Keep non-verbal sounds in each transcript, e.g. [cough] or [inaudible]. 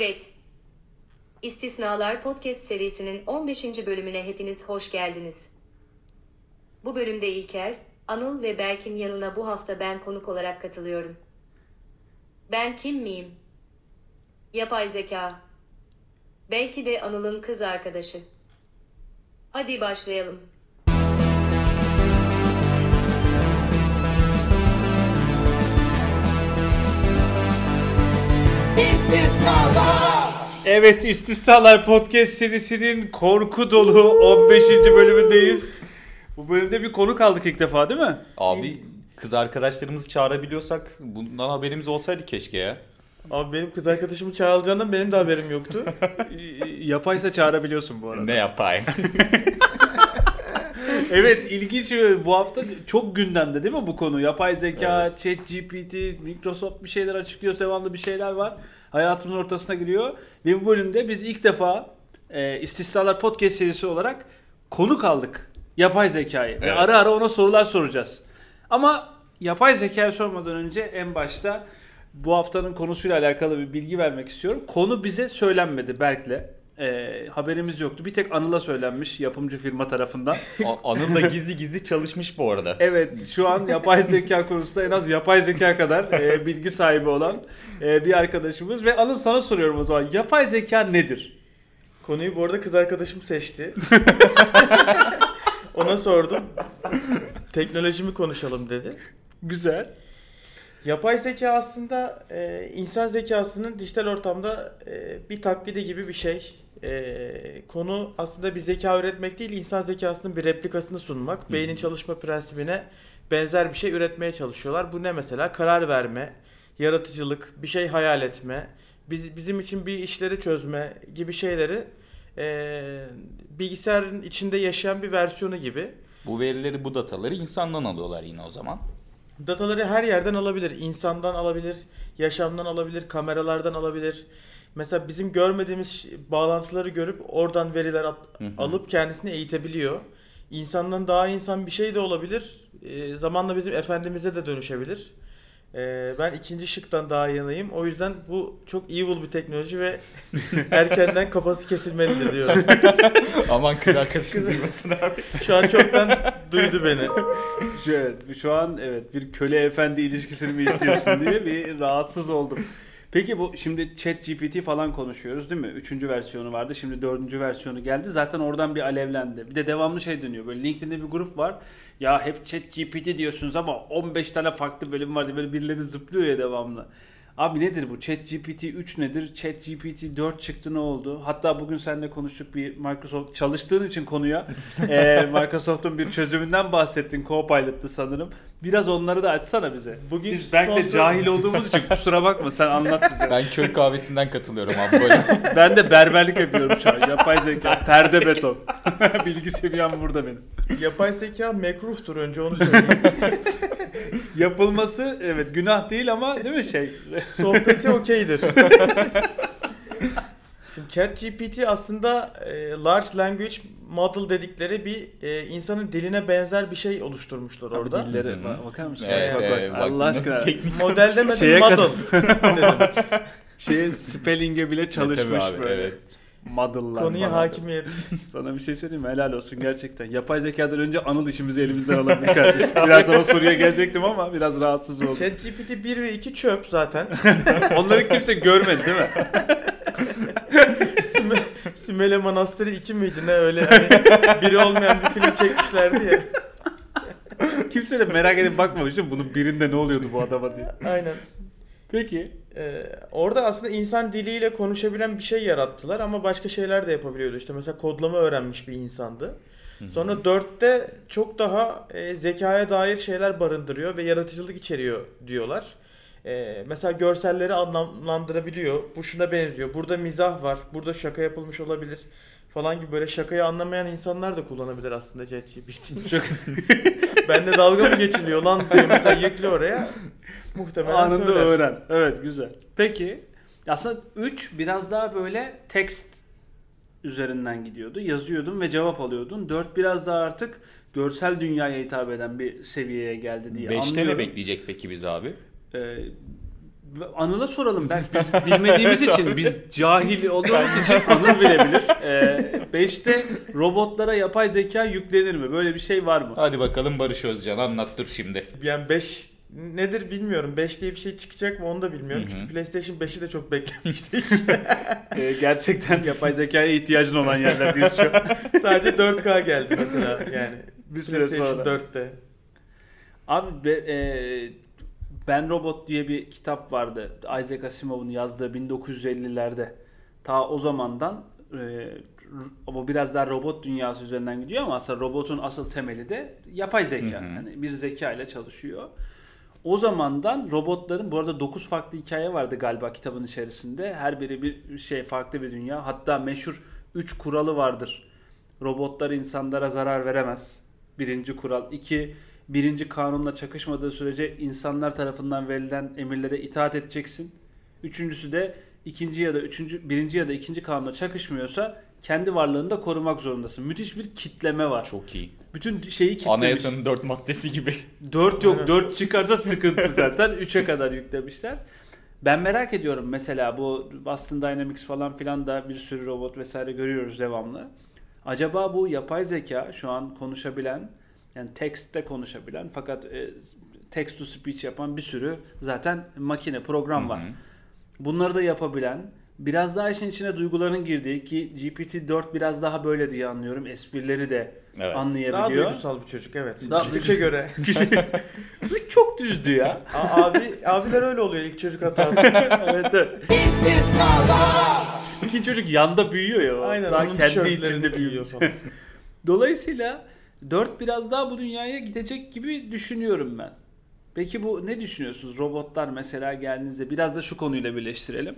Evet. İstisnalar Podcast serisinin 15. bölümüne hepiniz hoş geldiniz. Bu bölümde İlker, Anıl ve Berk'in yanına bu hafta ben konuk olarak katılıyorum. Ben kim miyim? Yapay zeka. Belki de Anıl'ın kız arkadaşı. Hadi başlayalım. Evet İstisnalar Podcast serisinin korku dolu 15. bölümündeyiz. Bu bölümde bir konuk aldık ilk defa değil mi? Abi kız arkadaşlarımızı çağırabiliyorsak bundan haberimiz olsaydı keşke ya. Abi benim kız arkadaşımı çağrılacağından benim de haberim yoktu. [laughs] Yapaysa çağırabiliyorsun bu arada. Ne yapayım? [laughs] Evet ilginç bu hafta çok gündemde değil mi bu konu? Yapay zeka, chat GPT, Microsoft bir şeyler açıklıyor devamlı bir şeyler var. Hayatımızın ortasına giriyor. Ve bu bölümde biz ilk defa e, İstisnalar Podcast serisi olarak konuk aldık. Yapay zekayı. Ve Evet. ara ara ona sorular soracağız. Ama yapay zekayı sormadan önce en başta bu haftanın konusuyla alakalı bir bilgi vermek istiyorum. Konu bize söylenmedi Berk'le. E, haberimiz yoktu. Bir tek Anıl'a söylenmiş yapımcı firma tarafından. [laughs] A- Anıl da gizli gizli çalışmış bu arada. Evet şu an yapay zeka konusunda en az yapay zeka kadar e, bilgi sahibi olan e, bir arkadaşımız. Ve Anıl sana soruyorum o zaman. Yapay zeka nedir? Konuyu bu arada kız arkadaşım seçti. [laughs] Ona sordum. Teknolojimi konuşalım dedi. Güzel. Yapay zeka aslında e, insan zekasının dijital ortamda e, bir taklidi gibi bir şey. E, konu aslında bir zeka üretmek değil, insan zekasının bir replikasını sunmak. Beynin çalışma prensibine benzer bir şey üretmeye çalışıyorlar. Bu ne mesela? Karar verme, yaratıcılık, bir şey hayal etme, biz, bizim için bir işleri çözme gibi şeyleri e, bilgisayarın içinde yaşayan bir versiyonu gibi. Bu verileri bu dataları insandan alıyorlar yine o zaman. Dataları her yerden alabilir. İnsandan alabilir, yaşamdan alabilir, kameralardan alabilir. Mesela bizim görmediğimiz bağlantıları görüp oradan veriler at- alıp kendisini eğitebiliyor. İnsandan daha insan bir şey de olabilir. Ee, zamanla bizim efendimize de dönüşebilir. Ee, ben ikinci şıktan daha yanayım. O yüzden bu çok evil bir teknoloji ve [laughs] erkenden kafası kesilmelidir diyorum. [laughs] Aman kız arkadaşın duymasın abi. Şu an çoktan duydu beni. Şu, şu an evet bir köle efendi ilişkisini mi istiyorsun diye bir rahatsız oldum. Peki bu şimdi chat GPT falan konuşuyoruz değil mi? Üçüncü versiyonu vardı şimdi dördüncü versiyonu geldi. Zaten oradan bir alevlendi. Bir de devamlı şey dönüyor. Böyle LinkedIn'de bir grup var. Ya hep chat GPT diyorsunuz ama 15 tane farklı bölüm var diye böyle birileri zıplıyor ya devamlı. Abi nedir bu? Chat GPT 3 nedir? Chat GPT 4 çıktı ne oldu? Hatta bugün seninle konuştuk bir Microsoft çalıştığın için konuya. Eee, [laughs] Microsoft'un bir çözümünden bahsettin. Copilot'tı sanırım. Biraz onları da açsana bize. Bugün Biz belki de sponsor- cahil olduğumuz için kusura bakma sen anlat bize. Ben köy kahvesinden katılıyorum abi böyle. [laughs] Ben de berberlik yapıyorum şu an. Yapay zeka, perde beton. [laughs] Bilgi seviyem burada benim. Yapay zeka mekruhtur önce onu söyleyeyim. [laughs] Yapılması evet günah değil ama değil mi şey? [laughs] Sohbeti okeydir. [laughs] Şimdi ChatGPT aslında e, Large Language Model dedikleri bir e, insanın diline benzer bir şey oluşturmuşlar orada. Abi dilleri Hı hı. bak- bakar mısın? Evet, bak, bak, evet, bak, Allah aşkına. Model demedim Şeye model dedim. Şey spelling'e bile çalışmış Tabii abi, böyle. evet. Model'lar Konuya falan. hakimiyet. [laughs] Sana bir şey söyleyeyim mi? Helal olsun gerçekten. Yapay zekadan önce Anıl işimizi elimizden alabilir kardeşim. [laughs] Birazdan o soruya gelecektim ama biraz rahatsız oldum. ChatGPT 1 ve 2 çöp zaten. [laughs] Onları kimse görmedi değil mi? Süme, Sümele Manastırı 2 miydi ne öyle hani biri olmayan bir film çekmişlerdi ya. Kimse de merak edip bakmamış değil mi? Bunun birinde ne oluyordu bu adama diye. Aynen. Peki. Ee, orada aslında insan diliyle konuşabilen bir şey yarattılar ama başka şeyler de yapabiliyordu. İşte mesela kodlama öğrenmiş bir insandı. Sonra 4'te çok daha e, zekaya dair şeyler barındırıyor ve yaratıcılık içeriyor diyorlar. E, mesela görselleri anlamlandırabiliyor. Bu şuna benziyor. Burada mizah var. Burada şaka yapılmış olabilir falan gibi böyle şakayı anlamayan insanlar da kullanabilir aslında ChatGPT. Çok [laughs] Bende dalga mı geçiliyor lan diye mesela yüklü oraya. Muhtemelen anında söyler. öğren. Evet güzel. Peki. Aslında 3 biraz daha böyle text üzerinden gidiyordu. Yazıyordun ve cevap alıyordun. 4 biraz daha artık görsel dünyaya hitap eden bir seviyeye geldi diye Beşte ne anlıyorum. bekleyecek peki biz abi? Ee, Anıl'a soralım ben. Biz bilmediğimiz [laughs] için, biz cahil olduğumuz için Anıl bilebilir. 5'te robotlara yapay zeka yüklenir mi? Böyle bir şey var mı? Hadi bakalım Barış Özcan anlat dur şimdi. Yani 5 nedir bilmiyorum. 5 diye bir şey çıkacak mı onu da bilmiyorum. Hı hı. Çünkü PlayStation 5'i de çok beklemiştik. [laughs] Ee, gerçekten yapay zekaya ihtiyacın olan yerlerdeyiz şu an. [laughs] Sadece 4K geldi mesela yani. Bir süre PlayStation sonra. 4'te. Abi be- e, Ben Robot diye bir kitap vardı. Isaac Asimov'un yazdığı 1950'lerde. Ta o zamandan e, ama biraz daha robot dünyası üzerinden gidiyor ama aslında robotun asıl temeli de yapay zeka. Hı hı. Yani bir zeka ile çalışıyor. O zamandan robotların bu arada 9 farklı hikaye vardı galiba kitabın içerisinde. Her biri bir şey farklı bir dünya. Hatta meşhur 3 kuralı vardır. Robotlar insanlara zarar veremez. Birinci kural. İki, birinci kanunla çakışmadığı sürece insanlar tarafından verilen emirlere itaat edeceksin. Üçüncüsü de ikinci ya da üçüncü, birinci ya da ikinci kanunla çakışmıyorsa kendi varlığını da korumak zorundasın. Müthiş bir kitleme var. Çok iyi. Bütün şeyi kitlemiş. Anayasanın dört maddesi gibi. [laughs] 4 yok. 4 çıkarsa sıkıntı zaten. 3'e kadar yüklemişler. Ben merak ediyorum mesela bu Boston Dynamics falan filan da bir sürü robot vesaire görüyoruz devamlı. Acaba bu yapay zeka şu an konuşabilen yani text'te konuşabilen fakat e, text to speech yapan bir sürü zaten makine program var. Hı hı. Bunları da yapabilen biraz daha işin içine duyguların girdiği ki GPT-4 biraz daha böyle diye anlıyorum. Esprileri de Evet. Daha anlayabiliyor. duygusal bir çocuk evet. Daha Daha duygusal. göre. [laughs] Çok düzdü ya. A- abi abiler öyle oluyor ilk çocuk hatası. [laughs] evet evet. İkinci çocuk yanda büyüyor ya. Aynen Daha kendi içinde büyüyor. falan. [laughs] Dolayısıyla 4 biraz daha bu dünyaya gidecek gibi düşünüyorum ben. Peki bu ne düşünüyorsunuz? Robotlar mesela geldiğinizde biraz da şu konuyla birleştirelim.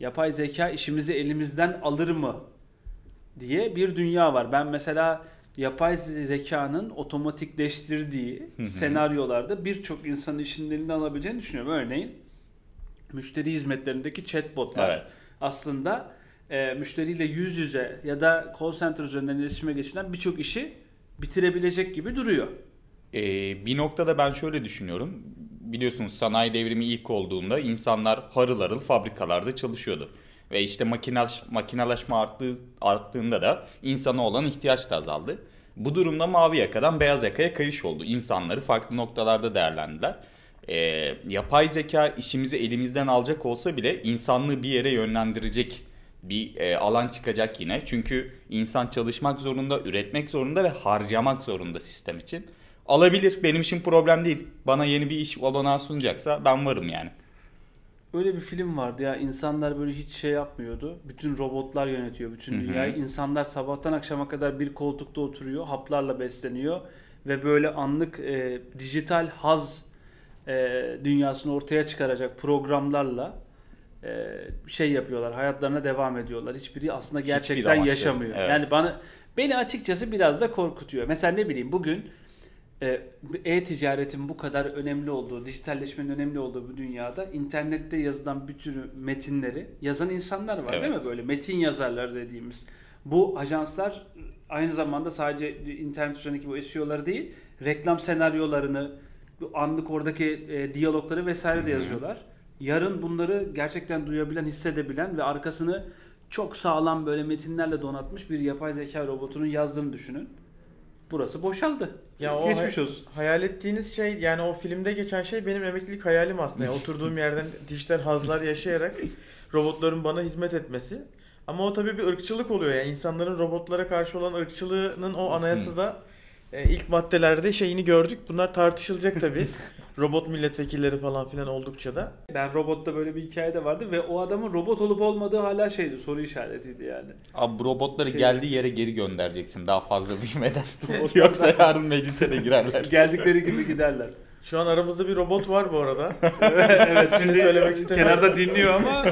Yapay zeka işimizi elimizden alır mı diye bir dünya var. Ben mesela yapay zekanın otomatikleştirdiği Hı hı. senaryolarda birçok insanın işinin elinden alabileceğini düşünüyorum. Örneğin müşteri hizmetlerindeki chatbotlar Evet. aslında e, müşteriyle yüz yüze ya da call center üzerinden iletişime geçilen birçok işi bitirebilecek gibi duruyor. Ee, bir noktada ben şöyle düşünüyorum. Biliyorsunuz sanayi devrimi ilk olduğunda insanlar harıl harıl fabrikalarda çalışıyordu. Ve işte makinaş, makinalaşma arttığı, arttığında da insana olan ihtiyaç da azaldı. Bu durumda mavi yakadan beyaz yakaya kayış oldu. İnsanları farklı noktalarda değerlendiler. Ee, yapay zeka işimizi elimizden alacak olsa bile insanlığı bir yere yönlendirecek bir e, alan çıkacak yine. Çünkü insan çalışmak zorunda, üretmek zorunda ve harcamak zorunda sistem için. Alabilir. Benim için problem değil. Bana yeni bir iş olanağı sunacaksa ben varım yani. Öyle bir film vardı ya insanlar böyle hiç şey yapmıyordu. Bütün robotlar yönetiyor bütün dünyayı. İnsanlar sabahtan akşama kadar bir koltukta oturuyor, haplarla besleniyor ve böyle anlık e, dijital haz e, dünyasını ortaya çıkaracak programlarla e, şey yapıyorlar. Hayatlarına devam ediyorlar. Hiçbiri aslında Hiçbir gerçekten amaçları. yaşamıyor. Evet. Yani bana beni açıkçası biraz da korkutuyor. Mesela ne bileyim bugün e-ticaretin bu kadar önemli olduğu, dijitalleşmenin önemli olduğu bu dünyada internette yazılan bir sürü metinleri yazan insanlar var değil mi? Evet. Böyle metin yazarları dediğimiz. Bu ajanslar aynı zamanda sadece internet üzerindeki bu SEO'ları değil, reklam senaryolarını, anlık oradaki e, diyalogları vesaire de yazıyorlar. Yarın bunları gerçekten duyabilen, hissedebilen ve arkasını çok sağlam böyle metinlerle donatmış bir yapay zeka robotunun yazdığını düşünün. Burası boşaldı. Ya o Geçmiş hay- olsun. hayal ettiğiniz şey yani o filmde geçen şey benim emeklilik hayalim aslında. Yani oturduğum yerden dijital hazlar yaşayarak robotların bana hizmet etmesi. Ama o tabii bir ırkçılık oluyor yani insanların robotlara karşı olan ırkçılığının o anayasada e, ilk maddelerde şeyini gördük. Bunlar tartışılacak tabii. [laughs] Robot milletvekilleri falan filan oldukça da. Ben robotta böyle bir hikaye de vardı ve o adamın robot olup olmadığı hala şeydi soru işaretiydi yani. Abi bu robotları Şey- geldiği yere geri göndereceksin daha fazla büyümeden. Robotlar- [laughs] Yoksa yarın meclise de girerler. [laughs] Geldikleri gibi giderler. Şu an aramızda bir robot var bu arada. [laughs] evet, şimdi söylemek istemiyorum. kenarda dinliyor ama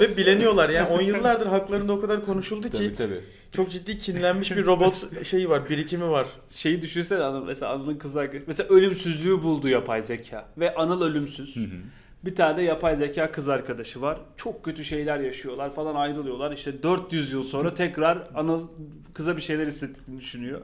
Ve bileniyorlar yani 10 yıllardır haklarında o kadar konuşuldu ki tabii tabii. Çok ciddi kinlenmiş bir robot şeyi var, birikimi var. şeyi düşünsene Anıl mesela Anıl'ın kız arkadaşı mesela ölümsüzlüğü buldu yapay zeka ve Anıl ölümsüz. Hı hı. Bir tane de yapay zeka kız arkadaşı var. Çok kötü şeyler yaşıyorlar falan ayrılıyorlar. İşte 400 yıl sonra tekrar ana kıza bir şeyler hissettiğini düşünüyor.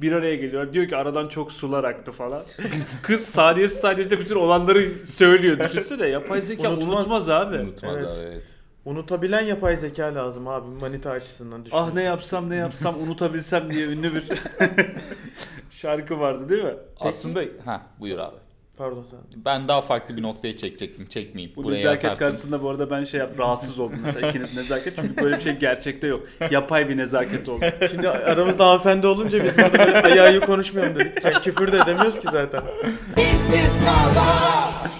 Bir araya geliyorlar. Diyor ki aradan çok sular aktı falan. [laughs] Kız saniyesi saniyesinde bütün olanları söylüyor. Düşünsene yapay zeka Unutmaz. unutmaz, abi. Unutmaz Evet. abi evet. Unutabilen yapay zeka lazım abi manita açısından düşün. Ah ne yapsam ne yapsam [laughs] unutabilsem diye ünlü bir [laughs] şarkı vardı değil mi? Aslında ha buyur abi. Pardon sen. Ben daha farklı bir noktaya çekecektim. Çekmeyeyim. Bu Buraya nezaket atarsın. karşısında bu arada ben şey yap rahatsız oldum mesela ikiniz nezaket çünkü böyle bir şey gerçekte yok. Yapay bir nezaket oldu. Şimdi aramızda hanımefendi olunca biz burada böyle ayağı konuşmayalım dedik. Yani küfür de edemiyoruz ki zaten.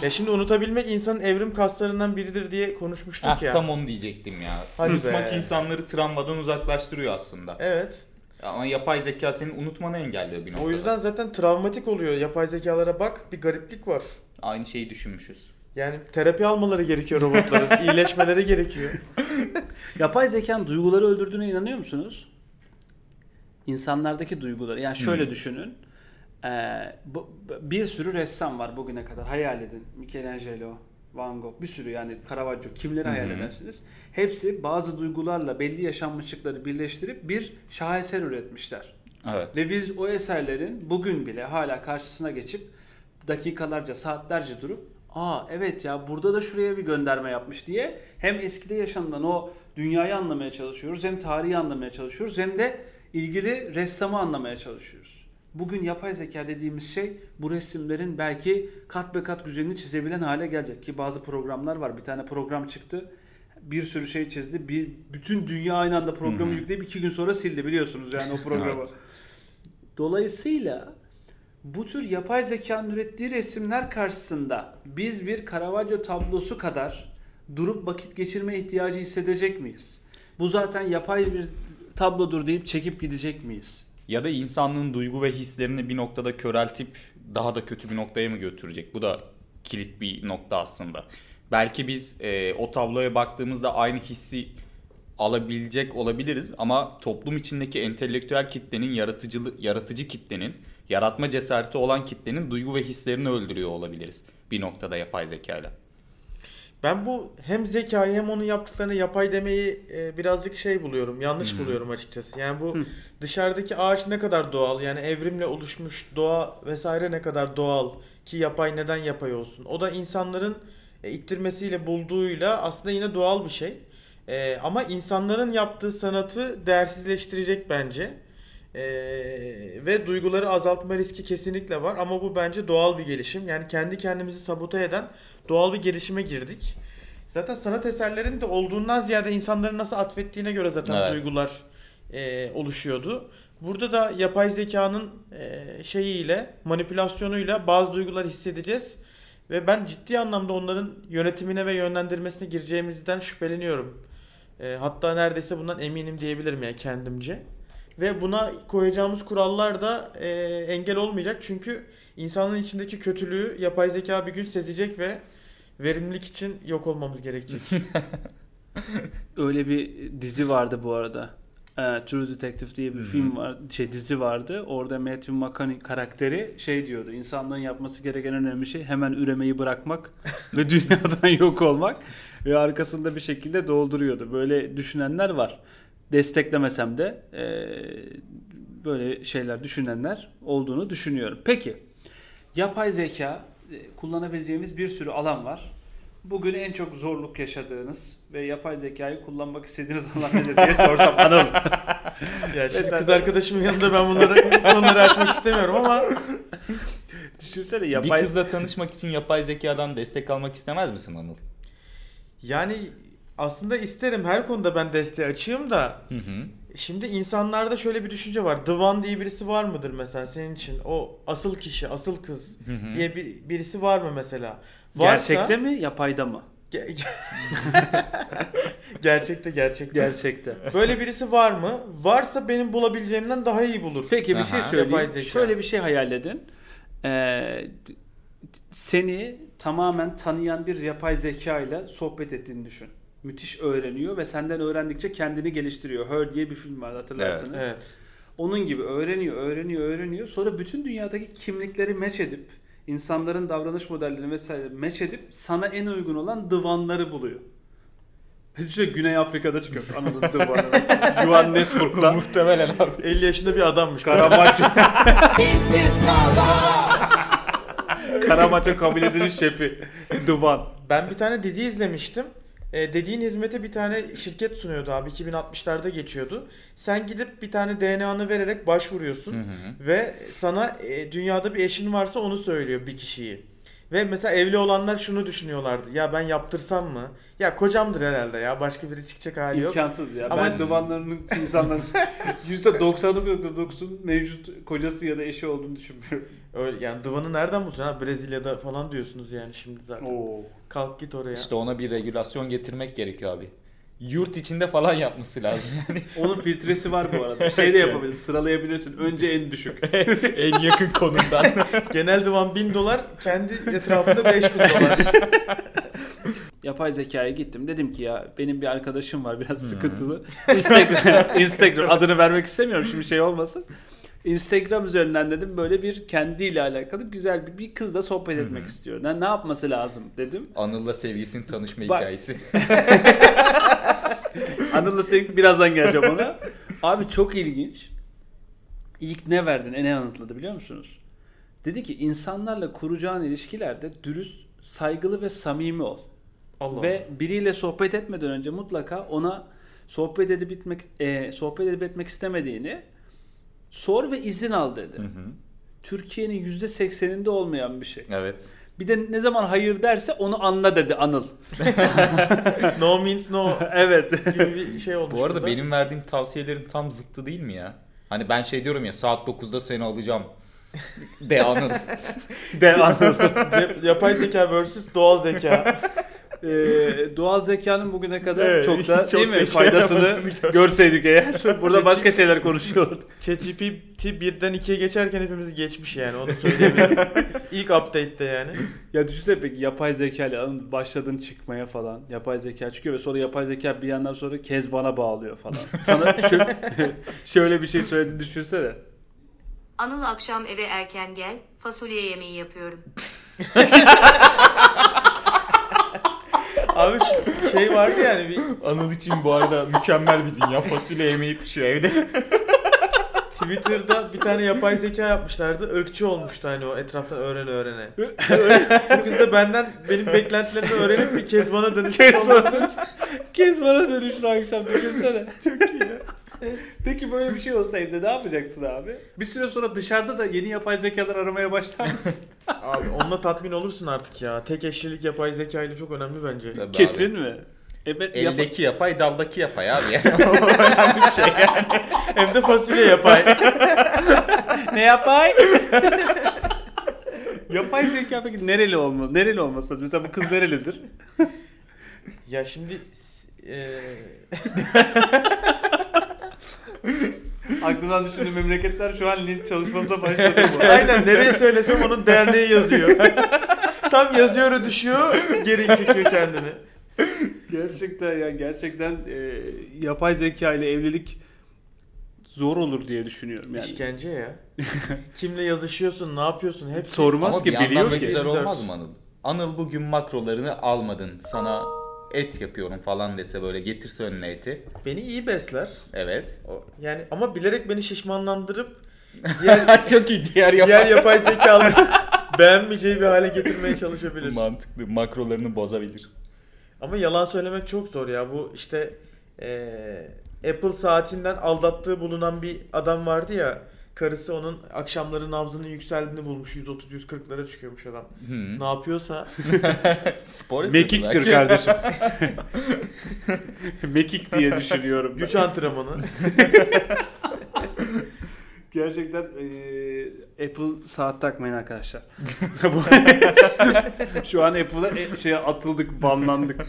Ya şimdi unutabilmek insanın evrim kaslarından biridir diye konuşmuştuk Heh, ya. tam onu diyecektim ya. Hadi Unutmak be. insanları travmadan uzaklaştırıyor aslında. Evet. Ama yapay zeka senin unutmanı engelliyor bir noktada. O yüzden zaten travmatik oluyor. Yapay zekalara bak bir gariplik var. Aynı şeyi düşünmüşüz. Yani terapi almaları gerekiyor robotların. [laughs] iyileşmeleri gerekiyor. [laughs] Yapay zekanın duyguları öldürdüğüne inanıyor musunuz? İnsanlardaki duyguları. Yani şöyle Hmm. düşünün. Ee, bu, bir sürü ressam var bugüne kadar. Hayal edin. Michelangelo, Van Gogh, bir sürü yani Caravaggio. Kimleri hayal edersiniz? Hepsi bazı duygularla belli yaşanmışlıkları birleştirip bir şaheser üretmişler. Evet. Ve biz o eserlerin bugün bile hala karşısına geçip dakikalarca, saatlerce durup aa evet ya burada da şuraya bir gönderme yapmış diye hem eskide yaşanılan o dünyayı anlamaya çalışıyoruz hem tarihi anlamaya çalışıyoruz hem de ilgili ressamı anlamaya çalışıyoruz. Bugün yapay zeka dediğimiz şey bu resimlerin belki kat be kat güzelini çizebilen hale gelecek ki bazı programlar var. Bir tane program çıktı. Bir sürü şey çizdi. Bir bütün dünya aynı anda programı Hı hı. yükleyip iki gün sonra sildi biliyorsunuz yani o programı. Evet. Dolayısıyla bu tür yapay zekanın ürettiği resimler karşısında biz bir Caravaggio tablosu kadar durup vakit geçirme ihtiyacı hissedecek miyiz? Bu zaten yapay bir tablodur deyip çekip gidecek miyiz? Ya da insanlığın duygu ve hislerini bir noktada köreltip daha da kötü bir noktaya mı götürecek? Bu da kilit bir nokta aslında. Belki biz e, o tabloya baktığımızda aynı hissi alabilecek olabiliriz ama toplum içindeki entelektüel kitlenin yaratıcı yaratıcı kitlenin yaratma cesareti olan kitlenin duygu ve hislerini öldürüyor olabiliriz bir noktada yapay zekayla. Ben bu hem zekayı hem onun yaptıklarını yapay demeyi e, birazcık şey buluyorum. Yanlış Hı. buluyorum açıkçası. Yani bu dışarıdaki ağaç ne kadar doğal yani evrimle oluşmuş doğa vesaire ne kadar doğal ki yapay neden yapay olsun. O da insanların e, ittirmesiyle bulduğuyla aslında yine doğal bir şey. E, ama insanların yaptığı sanatı değersizleştirecek bence. E, ve duyguları azaltma riski kesinlikle var ama bu bence doğal bir gelişim. Yani kendi kendimizi sabote eden doğal bir gelişime girdik. Zaten sanat eserlerinin de olduğundan ziyade insanların nasıl atfettiğine göre zaten Evet. duygular e, oluşuyordu. Burada da yapay zekanın e, şeyiyle, manipülasyonuyla bazı duygular hissedeceğiz. Ve ben ciddi anlamda onların yönetimine ve yönlendirmesine gireceğimizden şüpheleniyorum. E, hatta neredeyse bundan eminim diyebilirim ya kendimce. Ve buna koyacağımız kurallar da e, engel olmayacak. Çünkü insanın içindeki kötülüğü yapay zeka bir gün sezecek ve verimlilik için yok olmamız gerekecek. [laughs] Öyle bir dizi vardı bu arada. Ee, True Detective diye bir film var, şey dizi vardı. Orada Matthew McConaughey karakteri şey diyordu. İnsanlığın yapması gereken en önemli şey hemen üremeyi bırakmak [laughs] ve dünyadan yok olmak ve arkasında bir şekilde dolduruyordu. Böyle düşünenler var. Desteklemesem de e, böyle şeyler düşünenler olduğunu düşünüyorum. Peki yapay zeka e, kullanabileceğimiz bir sürü alan var. Bugün en çok zorluk yaşadığınız ve yapay zekayı kullanmak istediğiniz alan nedir diye [laughs] sorsam Anıl. ya şimdi Mesela- kız arkadaşımın yanında ben bunları konuları açmak istemiyorum ama [laughs] Düşünsene yapay Bir kızla tanışmak için yapay zekadan destek almak istemez misin Anıl? yani aslında isterim her konuda ben desteği açayım da Hı hı. şimdi insanlarda şöyle bir düşünce var. The One diye birisi var mıdır mesela senin için? O asıl kişi, asıl kız Hı hı. diye bir, birisi var mı mesela? Varsa- gerçekte mi yapayda mı? Ge- [laughs] gerçekte gerçekte. Gerçekte. Böyle birisi var mı? Varsa benim bulabileceğimden daha iyi bulur. Peki bir şey Aha. söyleyeyim. Yapay zeka. Şöyle bir şey hayal edin. Ee, seni tamamen tanıyan bir yapay zeka ile sohbet ettiğini düşün. Müthiş öğreniyor ve senden öğrendikçe kendini geliştiriyor. Her diye bir film var hatırlarsınız. Evet. Onun gibi öğreniyor, öğreniyor, öğreniyor. Sonra bütün dünyadaki kimlikleri meç edip insanların davranış modellerini vesaire meç edip sana en uygun olan divanları buluyor. [laughs] Düşünsene Güney Afrika'da çıkıyor. Anladın divanı. [laughs] Johannesburg'da. Muhtemelen abi. 50 yaşında bir adammış. Karamaço. [laughs] Karamaço kabilesinin şefi. Divan. Ben bir tane dizi izlemiştim. E, dediğin hizmete bir tane şirket sunuyordu abi. 2060'larda geçiyordu. Sen gidip bir tane DNA'nı vererek başvuruyorsun. Hı hı. Ve sana e, dünyada bir eşin varsa onu söylüyor bir kişiyi. Ve mesela evli olanlar şunu düşünüyorlardı. Ya ben yaptırsam mı? Ya kocamdır herhalde ya. Başka biri çıkacak hali yok. İmkansız ya. Ama- ben divanlarının insanların [laughs] %99.9'un mevcut kocası ya da eşi olduğunu düşünmüyorum. Öyle, yani divanı nereden bulacaksın abi? Brezilya'da falan diyorsunuz yani şimdi zaten. Oo. Kalk git oraya. İşte ona bir regülasyon getirmek gerekiyor abi. Yurt içinde falan yapması lazım [laughs] yani. Onun filtresi var bu arada. [laughs] Şey de yapabilirsin. Sıralayabilirsin. Önce en düşük. [laughs] en yakın konumdan. Genel divan 1000 dolar, kendi etrafında 5000 dolar. Yapay zekaya gittim. Dedim ki ya benim bir arkadaşım var biraz sıkıntılı. Instagram, Instagram adını vermek istemiyorum şimdi şey olmasın. Instagram üzerinden dedim böyle bir kendiyle alakalı güzel bir, bir kızla sohbet etmek istiyor. Ne, ne yapması lazım dedim. Anıl'la sevgilisinin tanışma Bak. hikayesi. [laughs] Anıl'la sevgili birazdan geleceğim ona. Abi çok ilginç. İlk ne verdin? E ne yanıtladı biliyor musunuz? Dedi ki insanlarla kuracağın ilişkilerde dürüst, saygılı ve samimi ol. Allah Ve biriyle sohbet etmeden önce mutlaka ona sohbet edip bitmek e, sohbet edip etmek istemediğini sor ve izin al dedi. Hı hı. Türkiye'nin %80'inde olmayan bir şey. evet. Bir de ne zaman hayır derse onu anla dedi Anıl. [laughs] no means no [laughs] evet. gibi bir şey olmuş. Bu arada burada. benim verdiğim tavsiyelerin tam zıttı değil mi ya? Hani ben şey diyorum ya saat 9'da seni alacağım. De Anıl. [laughs] De Anıl. Yapay zeka vs doğal zeka. Ee, doğal zekanın bugüne kadar Evet, çok [laughs] da çok değil mi da şey faydasını görseydik eğer. [laughs] Burada başka şeyler konuşuyorduk. ChatGPT birden ikiye geçerken hepimiz geçmiş yani onu söyleyebilirim. [laughs] İlk update'te yani. Ya düşünsene peki yapay zeka ile başladın çıkmaya falan. Yapay zeka çıkıyor ve sonra yapay zeka bir yandan sonra Kezban'a bağlıyor falan. Sana şö- şöyle bir şey söylediğini düşünsene. Anıl akşam eve erken gel, fasulye yemeği yapıyorum. Abi şey vardı yani bir Anıl için bu arada mükemmel bir dünya. Fasulye yemeği pişiyor evde. [laughs] Twitter'da bir tane yapay zeka yapmışlardı. Irkçı olmuştu hani o etraftan öğrene öğrene. Bu kız da benden benim beklentilerimi öğrenip bir kez bana dönüşmüş olması. Kezban'a Kezban'a dönüşür akşam düşünsene. Çok iyi ya. [laughs] Peki böyle bir şey olsa evde ne yapacaksın abi? Bir süre sonra dışarıda da yeni yapay zekalar aramaya başlar mısın? [laughs] Abi onunla tatmin olursun artık ya. Tek eşlilik yapay zeka ile çok önemli bence. Tabii Kesin abi. mi? Evet, yap- Eldeki yapay, daldaki yapay abi. [laughs] Önemli bir şey yani. Hem de fasulye yapay. ne yapay? yapay zeka peki nereli olmalı? Nereli olması lazım? Mesela bu kız nerelidir? ya şimdi e, [laughs] Aklından düşündüğüm memleketler şu an linç çalışmasına başladı bu. [laughs] aynen nereye söylesem onun derneği yazıyor. [laughs] Tam yazıyoru düşüyor, geri çekiyor kendini. Gerçekten ya gerçekten e, yapay zeka ile evlilik zor olur diye düşünüyorum yani. İşkence ya. Kimle yazışıyorsun, ne yapıyorsun hep Sormaz Ama ki bir yandan biliyor da ki. güzel 24. olmaz mı Anıl? Anıl bugün makrolarını almadın. Sana et yapıyorum falan dese böyle getirse önüne eti. beni iyi besler. Evet. O- Yani ama bilerek beni şişmanlandırıp [laughs] diğer Çok iyi diğer yapay. diğer yapay zekaları [laughs] beğenmeyeceği bir hale getirmeye çalışabilir. Mantıklı. Makrolarını bozabilir. Ama yalan söylemek çok zor ya. Bu işte eee, Apple saatinden aldattığı bulunan bir adam vardı ya. Karısı onun akşamları nabzının yükseldiğini bulmuş. 130-140'lara çıkıyormuş adam. Hı. Ne yapıyorsa [laughs] Spor Mekiktir belki. kardeşim. [laughs] Mekik diye düşünüyorum. ben. güç antrenmanı. [laughs] Gerçekten e, Apple saat takmayın arkadaşlar. Şu an Apple'a e, şeye atıldık, banlandık.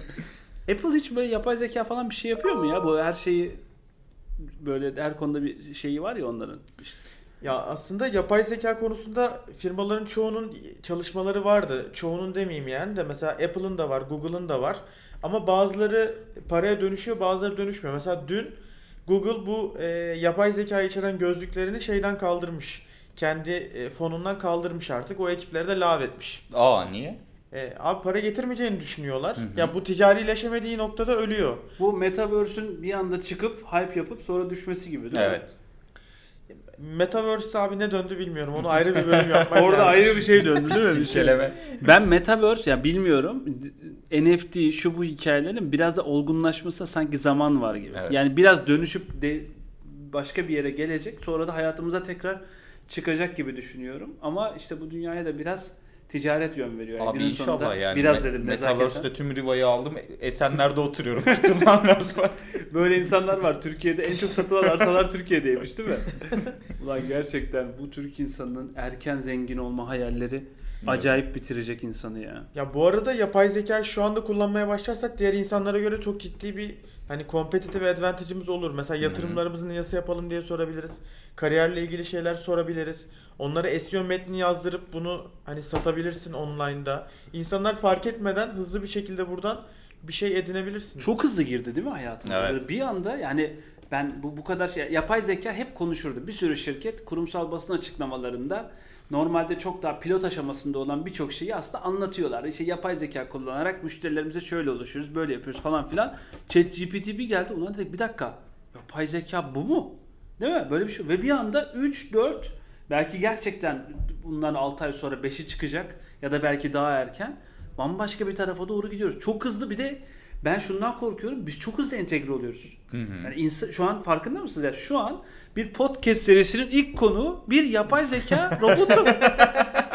Apple hiç böyle yapay zeka falan bir şey yapıyor mu ya? Bu her şeyi böyle her konuda bir şeyi var ya onların. İşte Ya aslında yapay zeka konusunda firmaların çoğunun çalışmaları vardı. Çoğunun demeyeyim yani de mesela Apple'ın da var, Google'ın da var. Ama bazıları paraya dönüşüyor, bazıları dönüşmüyor. Mesela dün Google bu e, yapay zeka içeren gözlüklerini şeyden kaldırmış. kendi e, fonundan kaldırmış artık. O ekipleri de lağvetmiş. Aa niye? E, abi para getirmeyeceğini düşünüyorlar. Hı hı. Ya bu ticarileşemediği noktada ölüyor. Bu Metaverse'ün bir anda çıkıp hype yapıp sonra düşmesi gibi değil mi? Evet. Metaverse'de abi ne döndü bilmiyorum. Onu [laughs] ayrı bir bölüm yapmak Orada lazım. ayrı bir şey döndü değil mi? Bir şey. Ben Metaverse ya bilmiyorum. NFT şu bu hikayelerin biraz da olgunlaşmasına sanki zaman var gibi. Evet. Yani biraz dönüşüp de başka bir yere gelecek. Sonra da hayatımıza tekrar çıkacak gibi düşünüyorum. Ama işte bu dünyaya da biraz ticaret yön veriyor. Yani Abi günün inşallah sonunda yani. Biraz Me- dedim nezaketen. Metaverse'de tüm rivayı aldım. Esenler'de oturuyorum. Kurtulmam lazım artık. Böyle insanlar var. Türkiye'de en çok satılan arsalar Türkiye'deymiş değil mi? [laughs] Ulan gerçekten bu Türk insanının erken zengin olma hayalleri acayip bitirecek insanı ya. Ya bu arada yapay zeka şu anda kullanmaya başlarsak diğer insanlara göre çok ciddi bir hani competitive advantage'ımız olur. Mesela yatırımlarımızı nasıl yapalım diye sorabiliriz. Kariyerle ilgili şeyler sorabiliriz. Onlara SEO metni yazdırıp bunu hani satabilirsin online'da. İnsanlar fark etmeden hızlı bir şekilde buradan bir şey edinebilirsin. Çok hızlı girdi değil mi hayatımıza? Evet. Böyle bir anda yani ben bu bu kadar şey yapay zeka hep konuşurdu. Bir sürü şirket kurumsal basın açıklamalarında normalde çok daha pilot aşamasında olan birçok şeyi aslında anlatıyorlar. İşte yapay zeka kullanarak müşterilerimize şöyle ulaşıyoruz, böyle yapıyoruz falan filan. ChatGPT bir geldi. Ulan dedik bir dakika. Yapay zeka bu mu? Değil mi? Böyle bir şey. Ve bir anda 3 4 belki gerçekten bundan 6 ay sonra 5'i çıkacak ya da belki daha erken bambaşka bir tarafa doğru gidiyoruz. Çok hızlı bir de ben şundan korkuyorum. Biz çok hızlı entegre oluyoruz. Yani insan, şu an farkında mısınız? Yani şu an bir podcast serisinin ilk konuğu bir yapay zeka robotu. [laughs]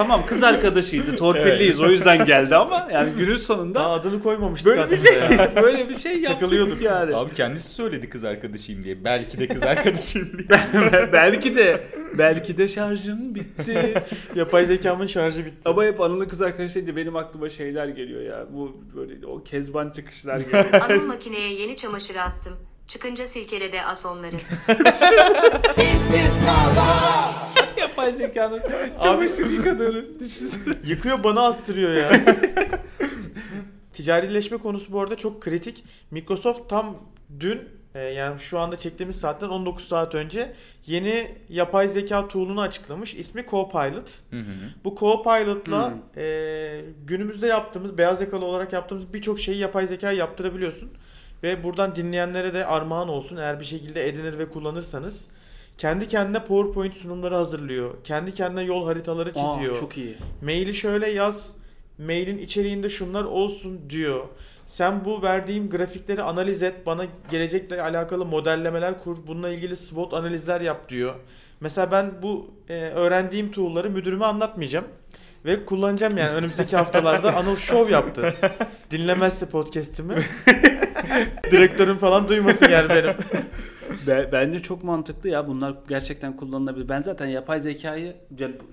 tamam kız arkadaşıydı. [laughs] Torpilliyiz. O yüzden geldi ama yani günün sonunda Daha adını koymamıştık böyle bir aslında şey ya. [laughs] böyle bir şey yaptık Takılıyorduk. yani. Abi kendisi söyledi kız arkadaşıyım diye. Belki de kız arkadaşıyım diye. [laughs] belki de belki de şarjım bitti. Yapay zekamın şarjı bitti. Ama hep Anıl'ın kız arkadaşı deyince benim aklıma şeyler geliyor ya. Bu böyle o kezban çıkışlar geliyor. Anıl makineye yeni çamaşır attım. Çıkınca silkele de as onları. Yapay zekanın çamaşır yıkadığını. [laughs] Yıkıyor bana astırıyor ya. [laughs] Ticarileşme konusu bu arada çok kritik. Microsoft tam dün e, yani şu anda çektiğimiz saatten 19 saat önce yeni yapay zeka tool'unu açıklamış. İsmi Copilot. Hı hı. Bu Copilot'la Hmm. e, günümüzde yaptığımız, beyaz yakalı olarak yaptığımız birçok şeyi yapay zeka yaptırabiliyorsun. Ve buradan dinleyenlere de armağan olsun eğer bir şekilde edinir ve kullanırsanız. Kendi kendine PowerPoint sunumları hazırlıyor. Kendi kendine yol haritaları çiziyor. Aa, çok iyi. Maili şöyle yaz. Mailin içeriğinde şunlar olsun diyor. Sen bu verdiğim grafikleri analiz et. Bana gelecekle alakalı modellemeler kur. Bununla ilgili SWOT analizler yap diyor. Mesela ben bu e, öğrendiğim tool'ları müdürüme anlatmayacağım. Ve kullanacağım yani önümüzdeki haftalarda [laughs] Anıl Show yaptı. Dinlemezse podcast'imi. [laughs] Direktörüm falan duymasın yani benim. [laughs] Be- bence çok mantıklı ya. Bunlar gerçekten kullanılabilir. Ben zaten yapay zekayı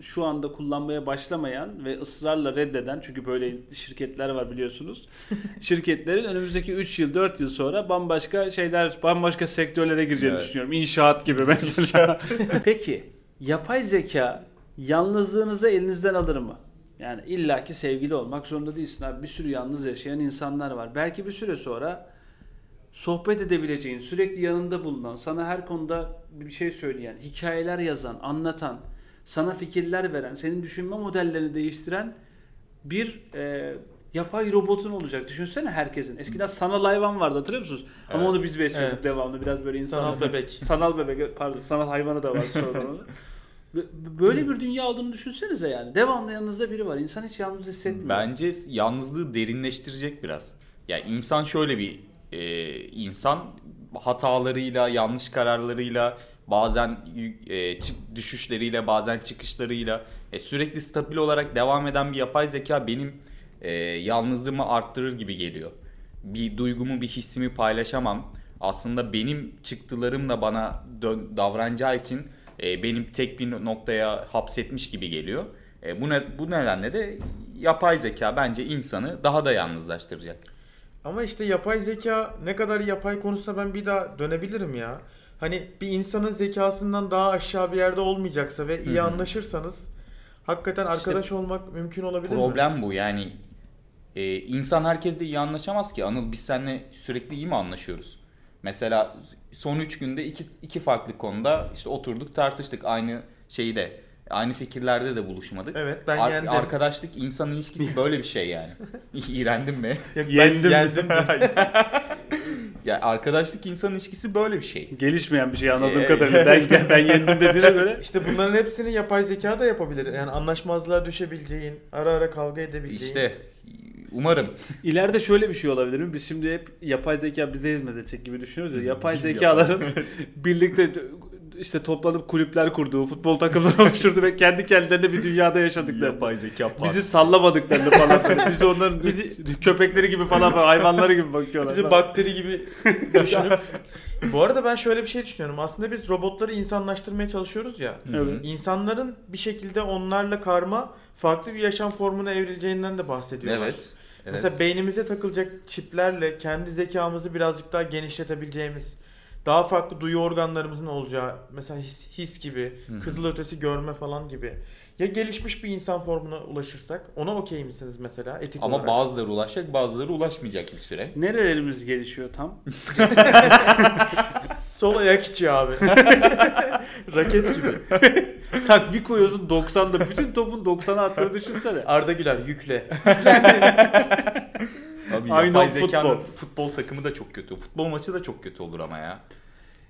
şu anda kullanmaya başlamayan ve ısrarla reddeden çünkü böyle şirketler var biliyorsunuz. [laughs] Şirketlerin önümüzdeki 3 yıl 4 yıl sonra bambaşka şeyler bambaşka sektörlere gireceğini Evet. düşünüyorum. İnşaat gibi [laughs] mesela. [laughs] Peki yapay zeka yalnızlığınızı elinizden alır mı? Yani illaki sevgili olmak zorunda değilsin abi. Bir sürü yalnız yaşayan insanlar var. Belki bir süre sonra sohbet edebileceğin, sürekli yanında bulunan, sana her konuda bir şey söyleyen, hikayeler yazan, anlatan, sana fikirler veren, senin düşünme modellerini değiştiren bir e, yapay robotun olacak. Düşünsene herkesin. Eskiden sanal hayvan vardı hatırlıyor musunuz? Ama Evet. onu biz besliyorduk Evet. devamlı. Biraz böyle insan Sanal bebek. [laughs] Sanal bebek pardon sanal hayvanı da var sonradan [laughs] onu. Böyle bir dünya olduğunu düşünsenize yani. Devamlı yanınızda biri var. İnsan hiç yalnız hissetmiyor. Bence yalnızlığı derinleştirecek biraz. Ya insan şöyle bir e, insan hatalarıyla, yanlış kararlarıyla, bazen e, düşüşleriyle, bazen çıkışlarıyla e, sürekli stabil olarak devam eden bir yapay zeka benim e, yalnızlığımı arttırır gibi geliyor. Bir duygumu, bir hissimi paylaşamam. Aslında benim çıktılarımla bana davranacağı için e, benim tek bir noktaya hapsetmiş gibi geliyor. E, bu ne, bu nedenle de yapay zeka bence insanı daha da yalnızlaştıracak. Ama işte yapay zeka ne kadar yapay konusuna ben bir daha dönebilirim ya. Hani bir insanın zekasından daha aşağı bir yerde olmayacaksa ve iyi Hı hı. anlaşırsanız hakikaten arkadaş olmak mümkün olabilir mi? Problem bu yani e, insan herkesle iyi anlaşamaz ki. Anıl biz seninle sürekli iyi mi anlaşıyoruz? Mesela son 3 günde iki, iki farklı konuda işte oturduk tartıştık aynı şeyi de aynı fikirlerde de buluşmadık. Evet ben Ar- yendim. Arkadaşlık insan ilişkisi [laughs] böyle bir şey yani. [laughs] İğrendin mi? Yok, [laughs] Yendim. yendim. Ya arkadaşlık insan ilişkisi böyle bir şey. Gelişmeyen bir şey anladığım Ee, kadarıyla. Ben, ben yendim dediğine göre. İşte bunların hepsini yapay zeka da yapabilir. Yani anlaşmazlığa düşebileceğin, ara ara kavga edebileceğin. İşte umarım. İleride şöyle bir şey olabilir mi? Biz şimdi hep yapay zeka bize hizmet edecek gibi düşünüyoruz ya. Yapay Biz zekaların birlikte işte toplanıp kulüpler kurduğu, futbol takımları [laughs] oluşturdu ve kendi kendilerine bir dünyada yaşadıklarını. zeka Bizi sallamadıklarını falan böyle. Biz onların [laughs] Bizi- köpekleri gibi falan böyle, hayvanları gibi bakıyorlar. Bizi falan. bakteri gibi [laughs] düşünüp. Bu arada ben şöyle bir şey düşünüyorum. Aslında biz robotları insanlaştırmaya çalışıyoruz ya. Evet. İnsanların bir şekilde onlarla karma farklı bir yaşam formuna evrileceğinden de bahsediyorlar. Evet. evet. Mesela beynimize takılacak çiplerle kendi zekamızı birazcık daha genişletebileceğimiz, daha farklı duyu organlarımızın olacağı, mesela his, his gibi, Hı. kızılötesi görme falan gibi. Ya gelişmiş bir insan formuna ulaşırsak ona okey misiniz mesela etik Ama olarak? bazıları ulaşacak bazıları ulaşmayacak bir süre. Nerelerimiz gelişiyor tam? [laughs] Sol ayak içi abi. [laughs] Raket gibi. [laughs] Tak bir koyuyorsun 90'da bütün topun 90'a attığını düşünsene. Arda Güler yükle. Abi Aynen yapay zekanın futbol. futbol. takımı da çok kötü. Futbol maçı da çok kötü olur ama ya.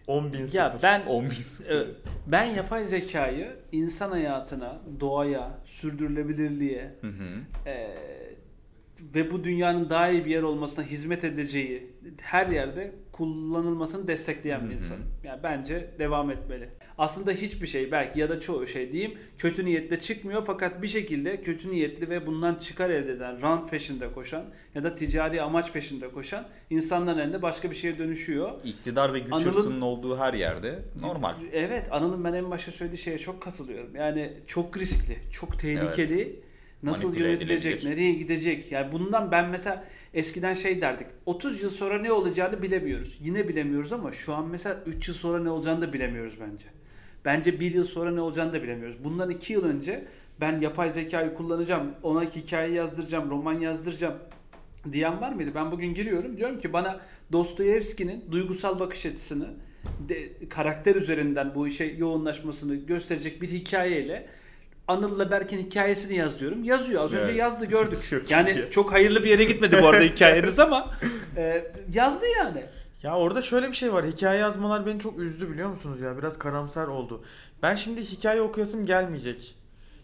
10 bin Ya sıfır. ben 10 bin. e, ben yapay zekayı insan hayatına, doğaya, sürdürülebilirliğe Hı hı. e, ve bu dünyanın daha iyi bir yer olmasına hizmet edeceği her yerde kullanılmasını destekleyen bir insanım. Yani bence devam etmeli. Aslında hiçbir şey belki ya da çoğu şey diyeyim kötü niyetle çıkmıyor fakat bir şekilde kötü niyetli ve bundan çıkar elde eden, rant peşinde koşan ya da ticari amaç peşinde koşan insanların elinde başka bir şeye dönüşüyor. İktidar ve güç Anıl'ın- hırsının olduğu her yerde normal. Evet Anıl'ın ben en başta söylediği şeye çok katılıyorum. Yani çok riskli, çok tehlikeli. Nasıl yönetilecek, edilebilir. nereye gidecek? Yani bundan ben mesela eskiden şey derdik. 30 yıl sonra ne olacağını bilemiyoruz. Yine bilemiyoruz ama şu an mesela 3 yıl sonra ne olacağını da bilemiyoruz bence. Bence 1 yıl sonra ne olacağını da bilemiyoruz. Bundan 2 yıl önce ben yapay zekayı kullanacağım, ona hikaye yazdıracağım, roman yazdıracağım diyen var mıydı? Ben bugün giriyorum diyorum ki bana Dostoyevski'nin duygusal bakış açısını de, karakter üzerinden bu işe yoğunlaşmasını gösterecek bir hikayeyle Anıl'la Berk'in hikayesini yaz diyorum. Yazıyor. Az önce Evet. yazdı gördük. Çok yani iyi. çok hayırlı bir yere gitmedi bu arada [laughs] hikayeniz ama e, yazdı yani. Ya orada şöyle bir şey var. Hikaye yazmalar beni çok üzdü biliyor musunuz ya? Biraz karamsar oldu. Ben şimdi hikaye okuyasım gelmeyecek.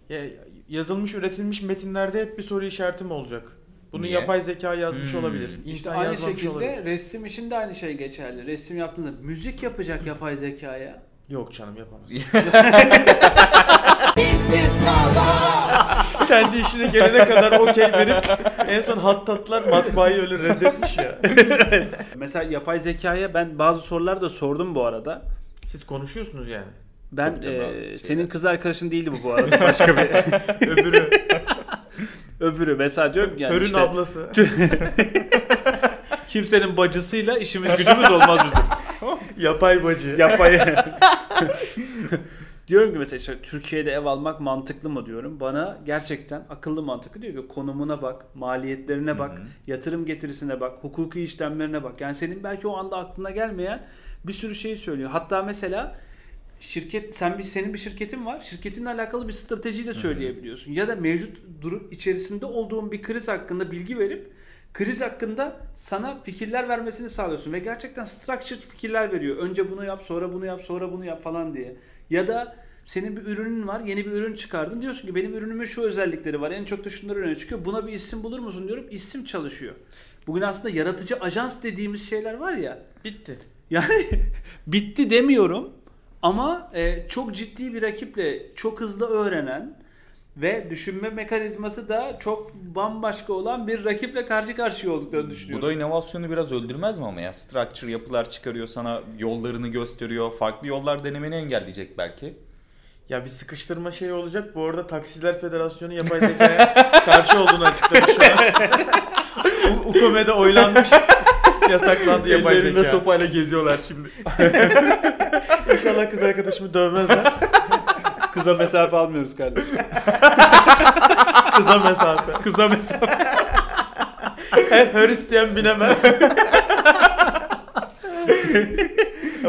Ya, yazılmış, üretilmiş metinlerde hep bir soru işaretim olacak. Bunu Niye? yapay zeka yazmış Hmm. olabilir. İşte İnsan aynı yazmamış şekilde olabilir. resim için de aynı şey geçerli. Resim yaptığınızda müzik yapacak yapay zekaya. Yok canım yapamaz. [laughs] [laughs] Kendi işine gelene kadar okey verip en son hattatlar matbaayı öyle reddetmiş ya. [laughs] Mesela yapay zekaya ben bazı sorular da sordum bu arada. Siz konuşuyorsunuz yani. Ben Tabii e, abi, şeyler. senin kız arkadaşın değildi bu bu arada. Başka bir Öbürü öbürü. Mesela diyorum ki yani Hör'ün işte ablası. Kimsenin bacısıyla işimiz gücümüz olmaz bizim. [laughs] Yapay bacı. Yapay. [laughs] diyorum ki mesela işte Türkiye'de ev almak mantıklı mı diyorum. Bana gerçekten akıllı mantıklı diyor ki konumuna bak, maliyetlerine bak, yatırım getirisine bak, hukuki işlemlerine bak. Yani senin belki o anda aklına gelmeyen bir sürü şey söylüyor. Hatta mesela şirket sen bir senin bir şirketin var. Şirketinle alakalı bir strateji de söyleyebiliyorsun. Ya da mevcut durum içerisinde olduğun bir kriz hakkında bilgi verip kriz hakkında sana fikirler vermesini sağlıyorsun ve gerçekten structured fikirler veriyor. Önce bunu yap, sonra bunu yap, sonra bunu yap falan diye. Ya da senin bir ürünün var, yeni bir ürün çıkardın. Diyorsun ki benim ürünümün şu özellikleri var. En çok da şunlar öne çıkıyor. Buna bir isim bulur musun diyorum. İsim çalışıyor. Bugün aslında yaratıcı ajans dediğimiz şeyler var ya. Bitti. Yani [laughs] bitti demiyorum ama e, çok ciddi bir rakiple çok hızlı öğrenen ve düşünme mekanizması da çok bambaşka olan bir rakiple karşı karşıya olduklarını Bu düşünüyorum. da inovasyonu biraz öldürmez mi ama ya? Structure yapılar çıkarıyor sana yollarını gösteriyor. Farklı yollar denemeni engelleyecek belki. Ya bir sıkıştırma şeyi olacak. Bu arada Taksiciler Federasyonu yapay zekaya [laughs] karşı olduğunu açıkladı şu an. U- UKOME'de oylanmış. Yasaklandı yapay Ellerinde zeka. sopayla geziyorlar şimdi. [laughs] İnşallah kız arkadaşımı dövmezler. Kıza mesafe almıyoruz kardeşim. [laughs] Kıza mesafe. Kıza mesafe. [laughs] Her, isteyen binemez. [laughs]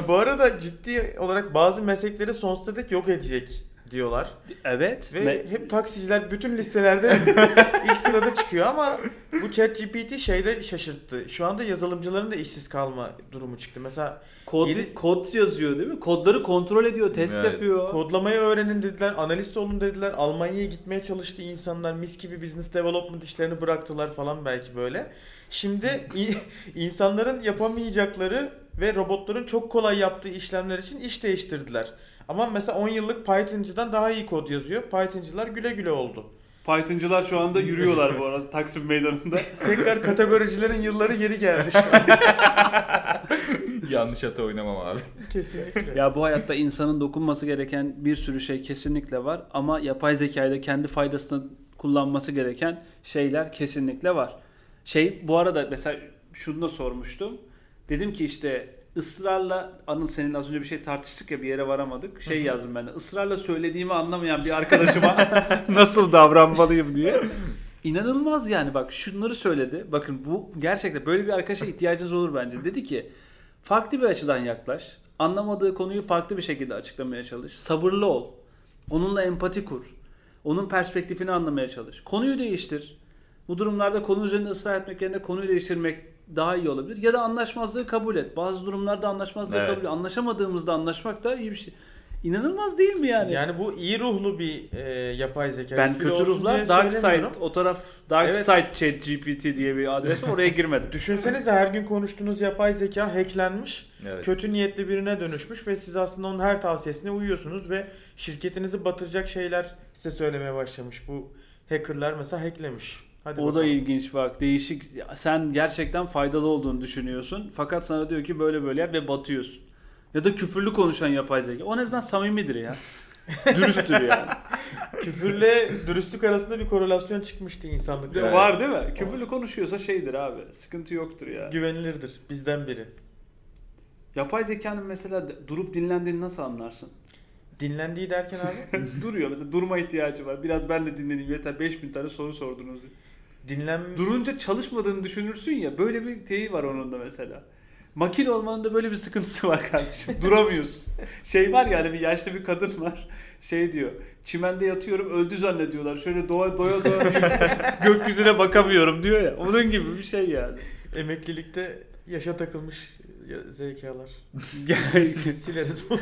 Bu arada ciddi olarak bazı meslekleri sonsuza dek yok edecek diyorlar. Evet. Ve me- hep taksiciler bütün listelerde [laughs] ilk sırada çıkıyor ama bu ChatGPT şeyde şaşırttı. Şu anda yazılımcıların da işsiz kalma durumu çıktı. Mesela kod, yedi- kod yazıyor değil mi? Kodları kontrol ediyor, test Evet. yapıyor. kodlamayı öğrenin dediler, analist olun dediler. Almanya'ya gitmeye çalıştı insanlar. Mis gibi business development işlerini bıraktılar falan belki böyle. Şimdi [laughs] insanların yapamayacakları ve robotların çok kolay yaptığı işlemler için iş değiştirdiler. Ama mesela 10 yıllık Python'cıdan daha iyi kod yazıyor. Python'cılar güle güle oldu. Python'cılar şu anda [laughs] yürüyorlar bu arada Taksim Meydanı'nda. [laughs] Tekrar kategoricilerin yılları geri geldi şu an. [laughs] Yanlış hata oynamam abi. Kesinlikle. ya bu hayatta insanın dokunması gereken bir sürü şey kesinlikle var ama yapay zekayı da kendi faydasına kullanması gereken şeyler kesinlikle var. Şey bu arada mesela şunu da sormuştum. Dedim ki işte ısrarla Anıl seninle az önce bir şey tartıştık ya bir yere varamadık. Şey yazdım ben de ısrarla söylediğimi anlamayan bir arkadaşıma [laughs] [laughs] nasıl davranmalıyım diye. İnanılmaz yani bak şunları söyledi. Bakın bu gerçekten böyle bir arkadaşa ihtiyacınız olur bence. Dedi ki farklı bir açıdan yaklaş. Anlamadığı konuyu farklı bir şekilde açıklamaya çalış. Sabırlı ol. Onunla empati kur. Onun perspektifini anlamaya çalış. Konuyu değiştir. Bu durumlarda konu üzerinde ısrar etmek yerine konuyu değiştirmek daha iyi olabilir. Ya da anlaşmazlığı kabul et. Bazı durumlarda anlaşmazlığı Evet. kabul et. Anlaşamadığımızda anlaşmak da iyi bir şey. İnanılmaz değil mi yani? Yani bu iyi ruhlu bir e, yapay zeka. ben kötü ruhlar Dark Side o taraf Dark Evet. Side Chat GPT diye bir adres var oraya girmedim. [laughs] Düşünsenize her gün konuştuğunuz yapay zeka hacklenmiş, Evet. kötü niyetli birine dönüşmüş ve siz aslında onun her tavsiyesine uyuyorsunuz ve şirketinizi batıracak şeyler size söylemeye başlamış. Bu hackerlar mesela hacklemiş. Hadi o da bakalım. ilginç bak değişik sen gerçekten faydalı olduğunu düşünüyorsun fakat sana diyor ki böyle böyle yap ve batıyorsun. Ya da küfürlü konuşan yapay zeka. O en azından samimidir ya. [laughs] Dürüsttür yani. Küfürle dürüstlük arasında bir korelasyon çıkmıştı insanlıkta. Evet. Var değil mi? Küfürlü konuşuyorsa şeydir abi. Sıkıntı yoktur ya. Güvenilirdir bizden biri. Yapay zekanın mesela durup dinlendiğini nasıl anlarsın? Dinlendiği derken abi [laughs] Duruyor mesela durma ihtiyacı var. Biraz ben de dinleneyim yeter 5000 tane soru sordunuz. Dinlen Durunca çalışmadığını düşünürsün ya böyle bir şeyi var onun da mesela. Makine olmanın da böyle bir sıkıntısı var kardeşim. [laughs] Duramıyorsun. Şey var ya hani bir yaşlı bir kadın var. Şey diyor. Çimende yatıyorum öldü zannediyorlar. Şöyle doğa doya doya [laughs] gökyüzüne bakamıyorum diyor ya. Onun gibi bir şey yani. emeklilikte yaşa takılmış zekalar. [laughs] Sileriz bunu.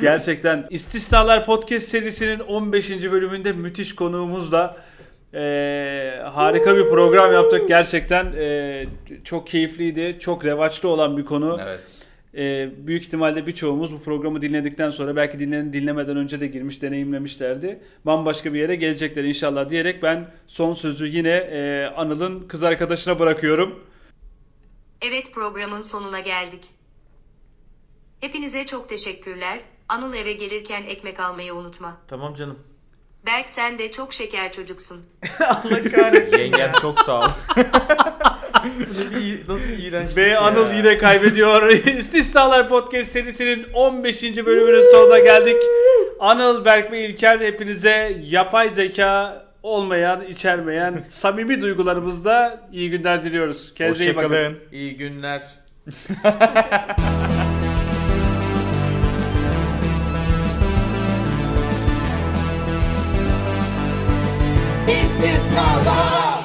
Gerçekten İstisnalar Podcast serisinin 15. bölümünde müthiş konuğumuzla eee, harika bir program yaptık. Gerçekten eee, çok keyifliydi. Çok revaçta olan bir konu. Evet. Ee, büyük ihtimalle birçoğumuz bu programı dinledikten sonra belki dinlen dinlemeden önce de girmiş, deneyimlemişlerdi. Bambaşka bir yere gelecekler inşallah diyerek ben son sözü yine e, Anıl'ın kız arkadaşına bırakıyorum. Evet programın sonuna geldik. Hepinize çok teşekkürler. Anıl eve gelirken ekmek almayı unutma. tamam canım. Berk sen de çok şeker çocuksun. [laughs] Allah kahretsin. Yengem çok sağ ol. [laughs] Nasıl bir iğrençlik Ve. Anıl yine kaybediyor. [laughs] İstisnalar Podcast serisinin 15. bölümünün sonuna geldik. Anıl, Berk ve İlker hepinize yapay zeka olmayan, içermeyen samimi duygularımızda iyi günler diliyoruz. Kendinize iyi bakın. Hoşçakalın. İyi günler. İstisnalar